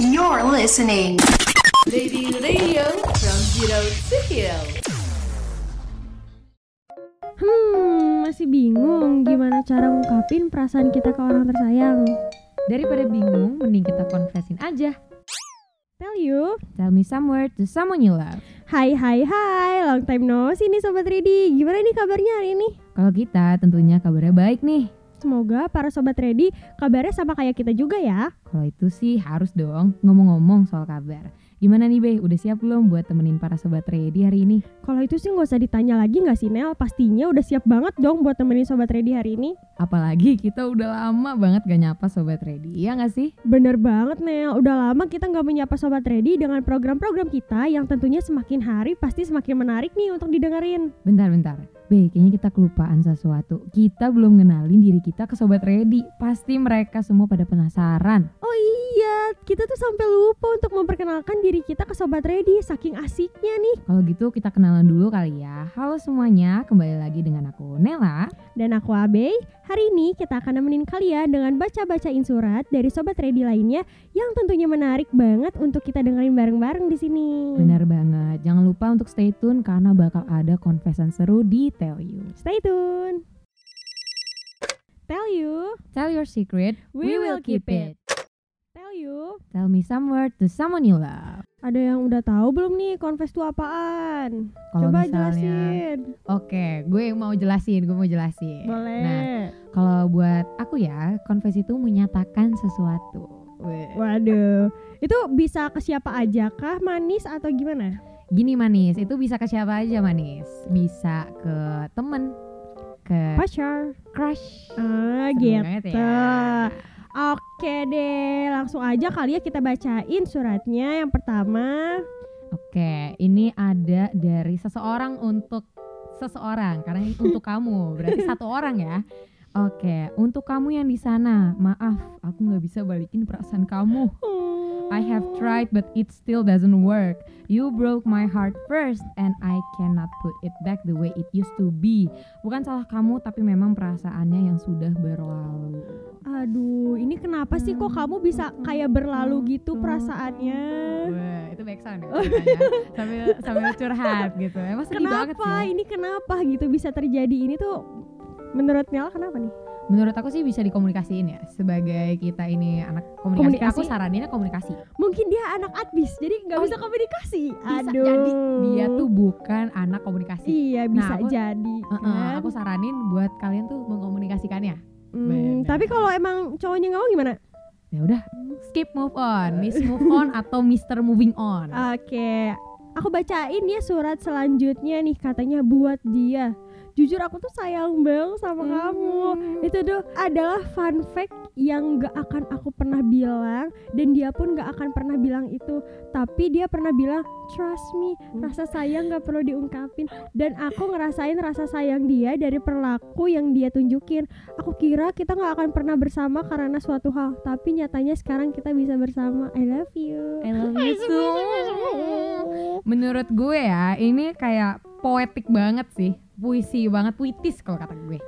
You're listening. Lady Radio from Zero to Hero. Hmm, masih bingung gimana cara ngungkapin perasaan kita ke orang tersayang. Daripada bingung, mending kita confessin aja. Tell you. Tell me somewhere to someone you love. Hai hai hai, long time no see nih Sobat Ready. Gimana nih kabarnya hari ini? Kalau kita tentunya kabarnya baik nih. Semoga para Sobat Ready kabarnya sama kayak kita juga ya. Kalau itu sih harus dong ngomong-ngomong soal kabar. Gimana nih Be, udah siap belum buat temenin para sobat ready hari ini? Kalau itu sih nggak usah ditanya lagi nggak sih Nel? Pastinya udah siap banget dong buat temenin Sobat Ready hari ini. Apalagi kita udah lama banget gak nyapa sobat ready, iya gak sih? Bener banget Nel, udah lama kita nggak menyapa Sobat Ready dengan program-program kita yang tentunya semakin hari pasti semakin menarik nih untuk didengerin. Bentar-bentar, Be, kayaknya kita kelupaan sesuatu. Kita belum ngenalin diri kita ke sobat ready. Pasti mereka semua pada penasaran. Oh iya, kita tuh sampai lupa untuk memperkenalkan diri kita ke Sobat Ready, saking asiknya nih. Kalau gitu kita kenalan dulu kali ya. Halo semuanya, kembali lagi dengan aku Nela. Dan aku Abe, hari ini kita akan nemenin kalian dengan baca-bacain surat dari Sobat Ready lainnya yang tentunya menarik banget untuk kita dengerin bareng-bareng di sini. Benar banget. Jangan lupa untuk stay tune karena bakal ada confession seru di Tell You. Stay tune. Tell you, Tell your secret, We will keep it. Tell you. Tell me somewhere to someone you love. Ada yang udah tahu belum nih confess itu apaan? Kalau Coba misalnya- jelasin. Oke, gue mau jelasin, gue mau jelasin. Boleh. Nah, kalau buat aku ya, confess itu menyatakan sesuatu. Waduh, itu bisa ke siapa aja kah, manis atau gimana? Gini manis, itu bisa ke siapa aja manis. Bisa ke temen, ke Pacar. crush. Ah, gitu. ya. Oke deh, langsung aja kali ya kita bacain suratnya. Yang pertama, Oke, ini ada dari seseorang untuk seseorang karena ini untuk kamu, berarti satu orang ya. Oke, untuk kamu yang di sana, maaf, aku nggak bisa balikin perasaan kamu. I have tried but it still doesn't work. You broke my heart first and I cannot put it back the way it used to be. Bukan salah kamu tapi memang perasaannya yang sudah berlalu. Aduh, ini kenapa sih kok kamu bisa kayak berlalu gitu perasaannya? Wah, itu back sound ya sambil sambil curhat gitu. Emang sedih banget Kenapa? sih. Ini kenapa gitu bisa terjadi? Ini tuh menurut Nela kenapa nih? Menurut aku sih bisa dikomunikasiin ya sebagai kita ini anak komunikasi. Komunikasi? Aku saraninnya komunikasi. Mungkin dia anak admis, jadi nggak Oh, bisa komunikasi. Bisa Aduh. jadi dia tuh bukan anak komunikasi. Iya bisa aku- jadi. Heeh, kan? aku saranin buat kalian tuh mengkomunikasikannya. Hmm, bener. tapi kalau emang cowoknya nggak mau gimana? Ya udah, skip move on, miss move on atau Mister moving on. Oke, aku bacain ya surat selanjutnya nih katanya buat dia. Jujur aku tuh sayang banget sama Hmm. kamu. Itu tuh adalah fun fact yang gak akan aku pernah bilang dan dia pun gak akan pernah bilang itu. Tapi dia pernah bilang trust me, Hmm. rasa sayang gak perlu diungkapin. Dan aku ngerasain rasa sayang dia dari perilaku yang dia tunjukin. Aku kira kita gak akan pernah bersama karena suatu hal, tapi nyatanya sekarang kita bisa bersama. I love you. I love you too. Menurut gue ya, ini kayak poetik banget sih. Puisi banget, puitis kalau kata gue.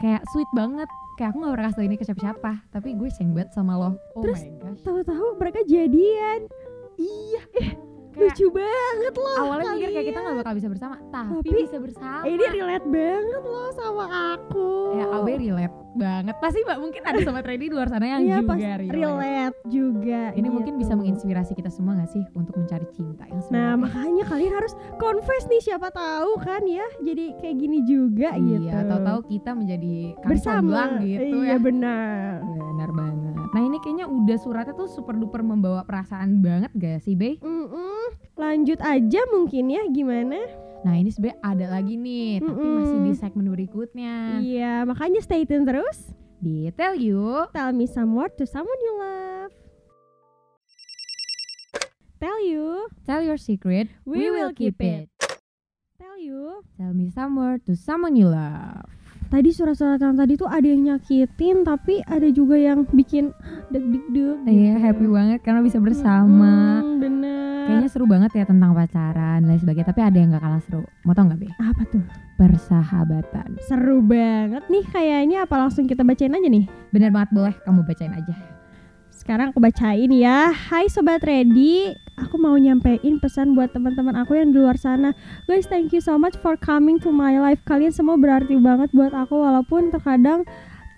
Kayak sweet banget. Kayak aku gak pernah kasih ini ke siapa-siapa. Tapi gue sayang banget sama lo. Oh Terus. Tahu-tahu mereka jadian. Iya. Eh, Kayak Lucu banget loh. awalnya mikir kayak kita gak bakal bisa bersama. Tapi, Tapi, bisa bersama. Ini relate banget loh sama Ya, Abe relate banget. Pasti mbak mungkin ada sobat ready di luar sana yang Iya, juga pas relate. relate juga. Ini mungkin gitu. bisa menginspirasi kita semua gak sih untuk mencari cinta yang Nah, sebenarnya? makanya kalian harus confess nih siapa tahu kan ya. Jadi kayak gini juga gitu. Iya, tahu-tahu kita menjadi bersama gitu iya, ya. benar. Benar banget. Nah ini kayaknya udah suratnya tuh super duper membawa perasaan banget gak sih, Be? Mm-mm. Lanjut aja mungkin ya gimana? Nah ini sebenarnya ada lagi nih, tapi masih di segmen berikutnya. Iya, makanya stay tune terus. Di Tell You, Tell me some word to someone you love. Tell you, tell your secret, We will keep it. tell you. Tell me some word to someone you love. Tadi surat-surat yang tadi tuh ada yang nyakitin, tapi ada juga yang bikin deg-deg. Iya, happy banget karena bisa bersama. Mm, bener. Kayaknya seru banget ya tentang pacaran dan lain sebagainya, tapi ada yang gak kalah seru. Mau tau gak, Be? apa tuh? Persahabatan. Seru banget nih kayaknya. Apa langsung kita bacain aja nih? Bener banget, boleh kamu bacain aja. Sekarang aku bacain ya. Hai sobat ready, aku mau nyampein pesan buat teman-teman aku yang di luar sana. Guys, thank you so much for coming to my life. Kalian semua berarti banget buat aku walaupun terkadang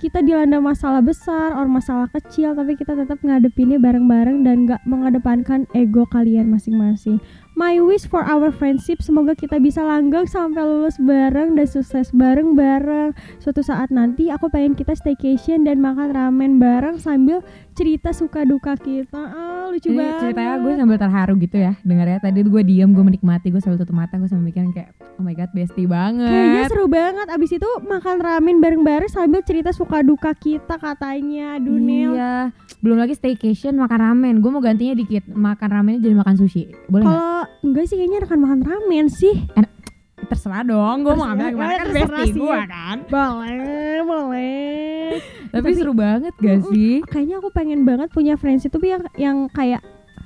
kita dilanda masalah besar or masalah kecil tapi kita tetap ngadepinnya bareng-bareng dan gak mengedepankan ego kalian masing-masing. My wish for our friendship. Semoga kita bisa langgeng sampai lulus bareng dan sukses bareng-bareng. Suatu saat nanti aku pengen kita staycation dan makan ramen bareng sambil cerita suka duka kita. Ah, lucu Ini banget. ceritanya gue sambil terharu gitu ya. Dengarnya tadi gue diem gue menikmati gue sambil tutup mata gue sambil mikirin kayak oh my god bestie Kayaknya banget seru banget. Abis itu makan ramen bareng-bareng sambil cerita suka duka kita katanya. Aduh Nel. Iya belum lagi staycation makan ramen. Gue mau gantinya dikit. Makan ramennya jadi makan sushi. Boleh nggak enggak sih kayaknya akan makan ramen sih. Terserah dong gue mau Terserah, ngambil yang mana ya, kan bestie gue kan. Boleh, boleh. Tapi, Tapi- seru banget gak sih? Kayaknya aku pengen banget punya friends itu yang, yang kayak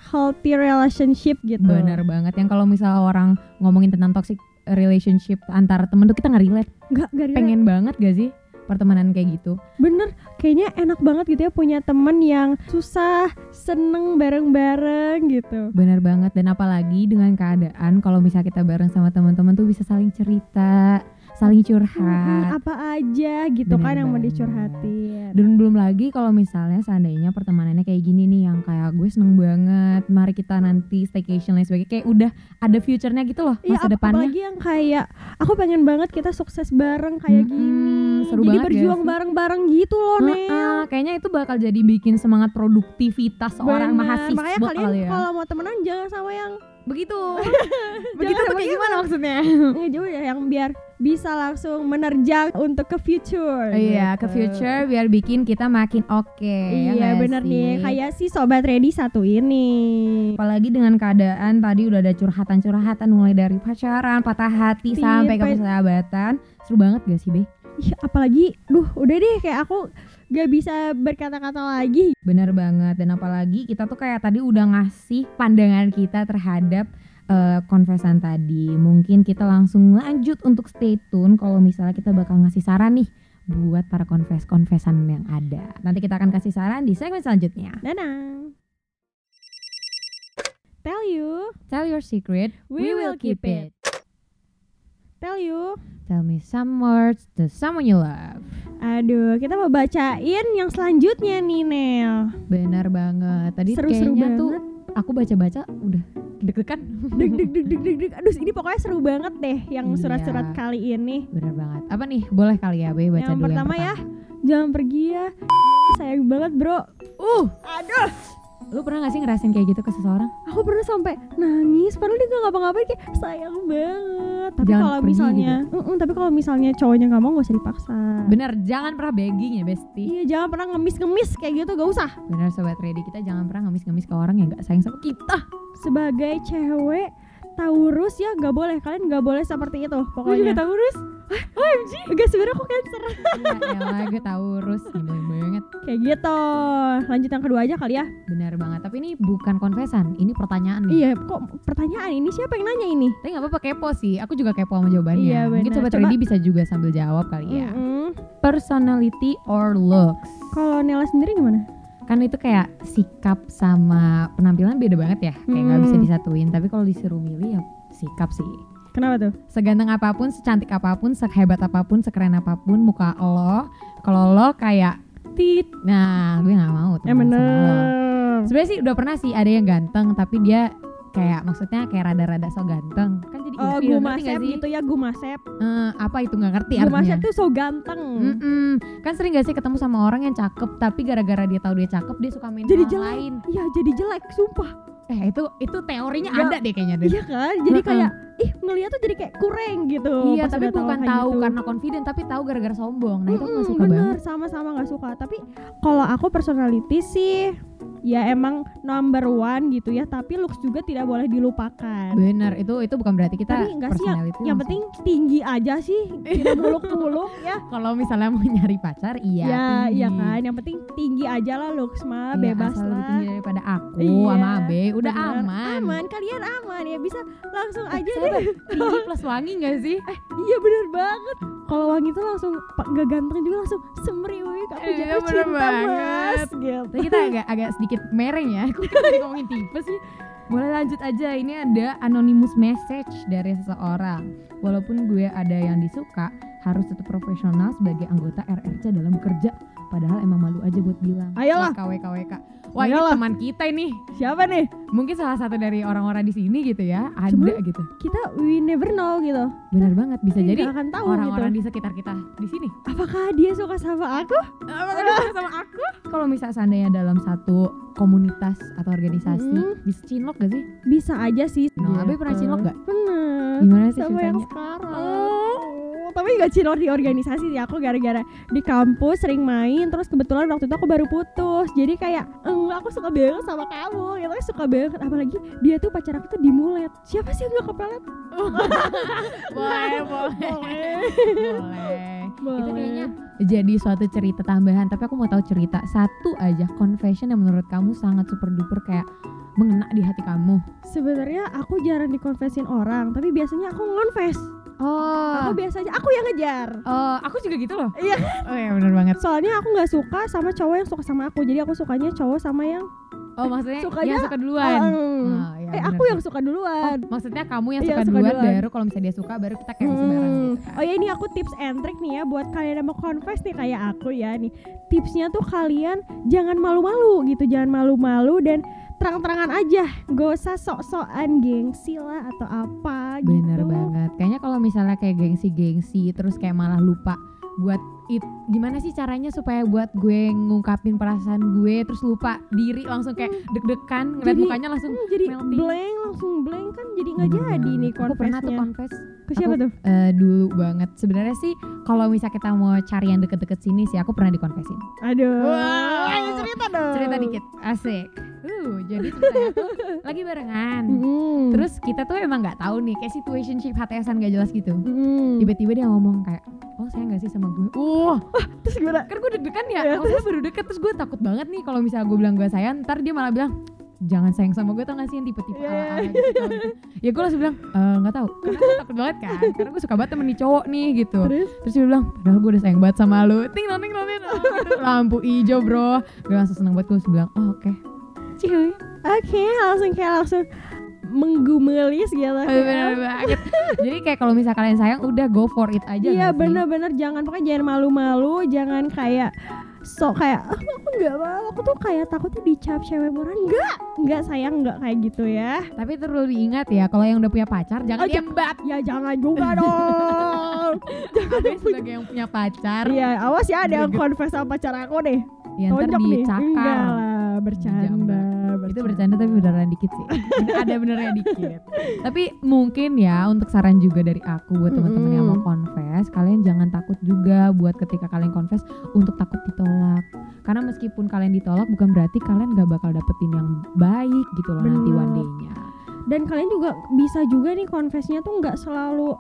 healthy relationship gitu. Bener banget. Yang kalau misalnya orang ngomongin tentang toxic relationship antara temen tuh kita nggak relate. Enggak, enggak relate. pengen banget gak sih pertemanan kayak gitu. Bener, kayaknya enak banget gitu ya punya temen yang susah, seneng bareng-bareng gitu. Bener banget dan apalagi dengan keadaan kalau misalnya kita bareng sama teman-teman tuh bisa saling cerita, saling curhat. apa aja gitu Bener kan yang mau dicurhatin Dan belum lagi kalau misalnya seandainya pertemanannya kayak gini nih yang kayak gue seneng banget, mari kita nanti staycation lain sebagainya kayak udah ada future-nya gitu loh Iya, masa ap- depannya. apalagi yang kayak aku pengen banget kita sukses bareng kayak Mm-mm, gini. seru Jadi banget gak berjuang bareng-bareng gitu loh, Nel. Heeh, kayaknya itu bakal jadi bikin semangat produktivitas Bener. mahasiswa Makanya kalian kali ya. kalau mau temenan jangan sama yang Begitu. Begitu tuh kayak gimana maksudnya? eh, jauh ya yang biar bisa langsung menerjang untuk ke future. Iya, ke gitu. future biar bikin kita makin oke. ya Iya nggak bener sih? nih kayak si sobat ready satu ini. Apalagi dengan keadaan tadi udah ada curhatan-curhatan mulai dari pacaran, patah hati Iya, sampai ke persahabatan. Seru banget gak sih, Be? Ih, apalagi, duh udah deh kayak aku gak bisa berkata-kata lagi. Bener banget dan apalagi kita tuh kayak tadi udah ngasih pandangan kita terhadap eh, konvesan tadi. Mungkin kita langsung lanjut untuk stay tune kalau misalnya kita bakal ngasih saran nih buat para konfes konvesan yang ada. Nanti kita akan kasih saran di segmen selanjutnya. Danang. Tell you, Tell your secret, We will keep it. Tell you. Tell me some words to someone you love. Aduh, kita mau bacain yang selanjutnya nih Nel. Bener banget. Tadi Seru-seru kayaknya banget. tuh aku baca-baca udah deg-degan. Deg deg deg deg deg deg. Aduh, ini pokoknya seru banget deh yang Iya. surat-surat kali ini. Bener banget. Apa nih? Boleh kali ya, Be, baca yang dulu pertama yang ya, pertama. jangan pergi ya. Sayang banget, Bro. Uh, Aduh, lu pernah gak sih ngerasain kayak gitu ke seseorang? aku pernah sampai nangis padahal dia gak ngapa-ngapain kayak sayang banget. Tapi Jangan kalau pergi gitu. misalnya, Mm-mm, tapi kalau misalnya cowoknya nggak mau gak usah dipaksa. Bener, jangan pernah begging ya, Besti. Iya, jangan pernah ngemis-ngemis kayak gitu, gak usah. Bener sobat ready kita jangan pernah ngemis-ngemis ke orang yang gak sayang sama kita. Sebagai cewek Taurus ya nggak boleh kalian nggak boleh seperti itu pokoknya Taurus. OMG enggak sebenarnya aku cancer ya gue Taurus. Nyebelin banget. kayak gitu lanjut yang kedua aja kali ya Bener banget. Tapi ini bukan konvesan, ini pertanyaan nih. iya kok pertanyaan ini siapa yang nanya ini Tapi gak apa-apa kepo sih. Aku juga kepo sama jawabannya. Iya, Mungkin bener. sobat Coba- bisa juga sambil jawab kali ya. Mm-mm. Personality or looks? kalau Nela sendiri gimana Kan itu kayak sikap sama penampilan beda banget ya. Kayak nggak bisa Hmm. disatuin. Tapi kalau disuruh milih ya sikap sih. Kenapa tuh? Seganteng apa pun, secantik apa pun, sehebat apa pun, sekeren apa pun muka lo, kalau lo kayak tit, nah gue nggak mau ya bener. Sebenarnya sih udah pernah sih ada yang ganteng tapi dia kayak maksudnya kayak rada-rada so ganteng. Kan jadi oh gumasep gitu ya gumasep Eh, apa itu nggak ngerti artinya. Gumasep tuh so ganteng. Mm-mm. kan sering gak sih ketemu sama orang yang cakep tapi gara-gara dia tahu dia cakep dia suka main Jadi orang jelek. lain. Iya jadi jelek sumpah eh itu itu teorinya Nggak. ada deh kayaknya deh iya kan jadi Mm-mm. kayak ih ngeliat tuh jadi kayak kurang gitu iya tapi bukan tahu gitu. karena confident tapi tahu gara-gara sombong nah itu aku Mm-mm, gak suka bener, banget sama-sama nggak suka. Tapi kalau aku personality sih ya emang number one gitu ya. Tapi looks juga tidak boleh dilupakan. bener itu itu bukan berarti kita Tapi nggak sih yang, personality yang langsung- penting tinggi aja sih, tidak muluk-muluk ya. kalau misalnya mau nyari pacar iya ya, tinggi. iya kan. Yang penting tinggi aja lah looks mah, Iya, bebas asal lebih lah. tinggi daripada aku Iya, sama Abe udah bener. aman. Aman, kalian aman ya bisa langsung aja Saya deh. tinggi plus wangi gak sih? Iya bener banget. Kalau wangi tuh langsung gak ganteng juga langsung semriwik aku Iya, jatuh cinta banget. mas. Gitu. Tapi kita agak agak sedikit mereng ya. Kita ngomongin tipe sih? Boleh lanjut aja. Ini ada anonymous message dari seseorang. Walaupun gue ada yang disuka, harus tetap profesional sebagai anggota RRC dalam bekerja. Padahal emang malu aja buat bilang. Ayolah. WK Wah ini teman kita ini. Siapa nih? Mungkin salah satu dari orang-orang di sini gitu ya. Ada Cuman- gitu. Kita we never know gitu. Bener banget. Bisa jadi akan tahu orang-orang gitu. di sekitar kita di sini. Apakah dia suka sama aku? Apakah dia suka sama aku? Kalau misalnya seandainya dalam satu komunitas atau organisasi, Mm. bisa cinlok gak sih? Bisa aja sih. Nah, pernah cinlok gak? Bener. Gimana sih sama yang ceritanya? sekarang. Oh, tapi gak cilor di organisasi sih aku gara-gara di kampus sering main terus kebetulan waktu itu aku baru putus jadi kayak enggak aku suka banget sama kamu gitu aku suka banget apalagi dia tuh pacar aku tuh dimulet siapa sih yang gak kepelet boleh, boleh, boleh boleh. Itu kayaknya jadi suatu cerita tambahan. Tapi aku mau tahu cerita satu aja confession yang menurut kamu sangat super duper kayak mengena di hati kamu. sebenarnya aku jarang dikonfesin orang tapi biasanya aku ngonfes Oh, aku biasanya aku yang ngejar oh, aku juga gitu loh. Iya. Oh ya bener banget. soalnya aku nggak suka sama cowok yang suka sama aku jadi aku sukanya cowok sama yang Oh maksudnya Sukanya, yang suka duluan. Ah, Oh, iya, eh bener aku yang suka duluan Oh, maksudnya kamu yang Iya, suka, suka duluan, duluan. baru kalau misalnya dia suka baru kita kayak bisa bareng Hmm. gitu kan. Oh ya ini aku tips and trick nih ya buat kalian yang mau confess nih kayak aku ya nih. Tipsnya tuh kalian jangan malu-malu gitu, jangan malu-malu dan terang-terangan aja. Gak usah sok-sokan gengsi lah atau apa gitu. Bener banget. Kayaknya kalau misalnya kayak gengsi-gengsi terus kayak malah lupa buat it gimana sih caranya supaya buat gue ngungkapin perasaan gue terus lupa diri langsung kayak deg-degan ngeliat Jadi- mukanya langsung Hmm, jadi melting. blank langsung blank kan jadi nggak Bener jadi nih. Aku pernah tuh confess Ke siapa aku- tuh? eh, dulu banget. Sebenarnya sih kalau misal kita mau cari yang deket-deket sini sih aku pernah dikonfesin. Aduh. Wow. Ayo cerita dong. Cerita dikit, asik. Uh, jadi ceritanya tuh lagi barengan. Hmm. Terus kita tuh emang nggak tahu nih kayak situationship HTSan gak jelas gitu. Hmm. Tiba-tiba dia ngomong kayak, oh saya nggak sih sama gue. Wah, Terus gimana? kan gue deg-degan ya. Iya, Maksudnya baru deket terus gue takut banget nih kalau misalnya gue bilang gue sayang, ntar dia malah bilang jangan sayang sama gue tau gak sih yang tipe-tipe Iya. ala-ala gitu, gitu. Ya gue langsung bilang "Eh, nggak tahu karena gue takut banget kan karena gue suka banget temen nih cowok nih gitu. Terus? Terus dia bilang padahal gue udah sayang banget sama lu. Ting ting ting ting gitu. Lampu hijau bro. Gue langsung seneng banget gue langsung bilang oh oke. Cuy. Oke, langsung kayak langsung menggumelis gitu. Kayak, bener banget. Jadi kayak kalau misal kalian sayang udah go for it aja Iya nggak bener-bener jangan pokoknya jangan malu-malu, jangan kayak sok kayak ah, aku nggak mau, aku tuh kayak takutnya dicap cewek murah enggak, enggak sayang enggak kayak gitu ya. Tapi perlu diingat ya kalau yang udah punya pacar jangan Oh, diembat. Ya jangan juga dong. Tapi sebagai yang punya pacar Iya awas ya ada yang confess sama pacar aku deh. ya ntar nih. Enggak dicakar. lah, bercanda. Itu bercanda tapi beneran dikit sih. Ada benernya dikit. tapi mungkin ya untuk saran juga dari aku buat teman-teman yang mau confess, kalian jangan takut juga buat ketika kalian confess untuk takut ditolak. Karena meskipun kalian ditolak bukan berarti kalian gak bakal dapetin yang baik gitu loh nanti Bener. one day-nya. Dan kalian juga bisa juga nih confessnya tuh nggak selalu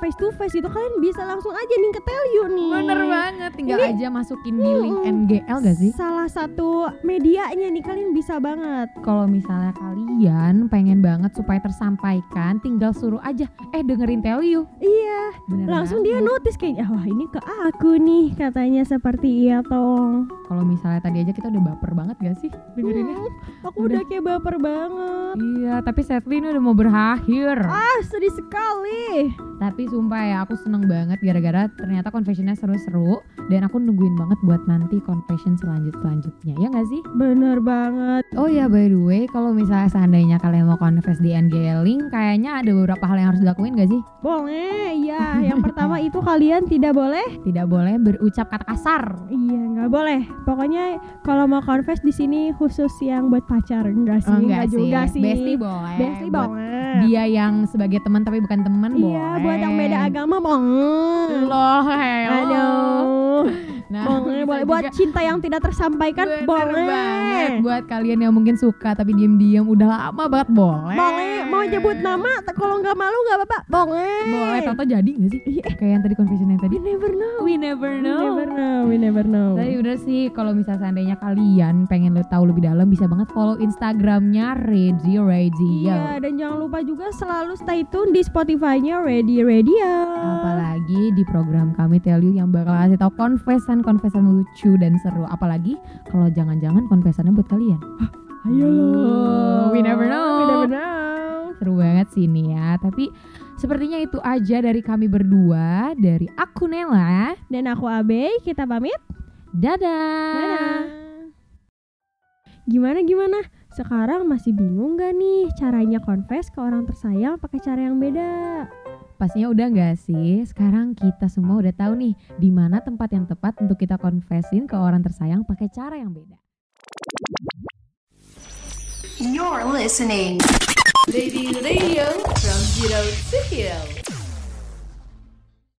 face to face gitu. Kalian bisa langsung aja nih ke tell you nih. Bener banget, tinggal Ini- aja masukin di link Mm-mm. NGL gak sih? Salah satu medianya nih kalian bisa banget. Kalau misalnya kalian pengen banget supaya tersampaikan, tinggal suruh aja, eh dengerin tell you. Iya, Bener langsung dia banget. notice kayak wah ini ke aku nih katanya seperti iya tong. Kalau misalnya tadi aja kita udah baper banget gak sih dengerinnya? Hmm, aku udah. kayak baper banget. Iya, tapi sadly ini udah mau berakhir. Ah sedih sekali. Tapi sumpah ya, aku seneng banget gara-gara ternyata confessionnya seru-seru dan aku nungguin banget buat nanti confession selanjut selanjutnya. Ya gak sih? Bener banget. Oh ya, by the way, kalau misalnya seandainya kalian mau confess di NGL Link, kayaknya ada beberapa hal yang harus dilakuin gak sih? Boleh, iya. Yang pertama itu kalian tidak boleh. Tidak boleh berucap kata kasar. Iya, nggak boleh. Pokoknya kalau mau confess di sini khusus yang buat pacar enggak sih? Oh, enggak sih. juga sih. Bestie boleh. Bestie boleh. Dia yang sebagai teman tapi bukan teman boleh. Iya, buat yang beda agama boleh. Loh, hello. Aduh. Nah, boleh boleh buat juga- cinta yang tidak tersampaikan Bener boleh banget buat kalian yang mungkin suka tapi diem-diem udah lama banget boleh. boleh mau nyebut nama kalau nggak malu nggak apa-apa boleh Boleh, Tato jadi gak sih? Iya. Kayak yang tadi confession yang tadi. we never know We never we never know we never know Tapi udah sih kalau misalnya seandainya kalian pengen tahu lebih dalam bisa banget follow Instagramnya Radio Radio. Iya, dan jangan lupa juga selalu stay tune di Spotify-nya Ready Radio. Apalagi di program kami Tell You yang bakal kasih tahu konfesan-konfesan lucu dan seru. Apalagi kalau jangan-jangan konfesannya buat kalian. Ayo lo. We never know. We never know. Seru banget sih ini ya. Tapi sepertinya itu aja dari kami berdua. Dari aku Nela. Dan aku Abe, kita pamit. Dadah. Dadah. Gimana gimana? Sekarang masih bingung gak nih caranya confess ke orang tersayang pakai cara yang beda? Pastinya udah nggak sih? Sekarang kita semua udah tahu nih di mana tempat yang tepat untuk kita confessin ke orang tersayang pakai cara yang beda. You're listening. Radio from Zero to Hero.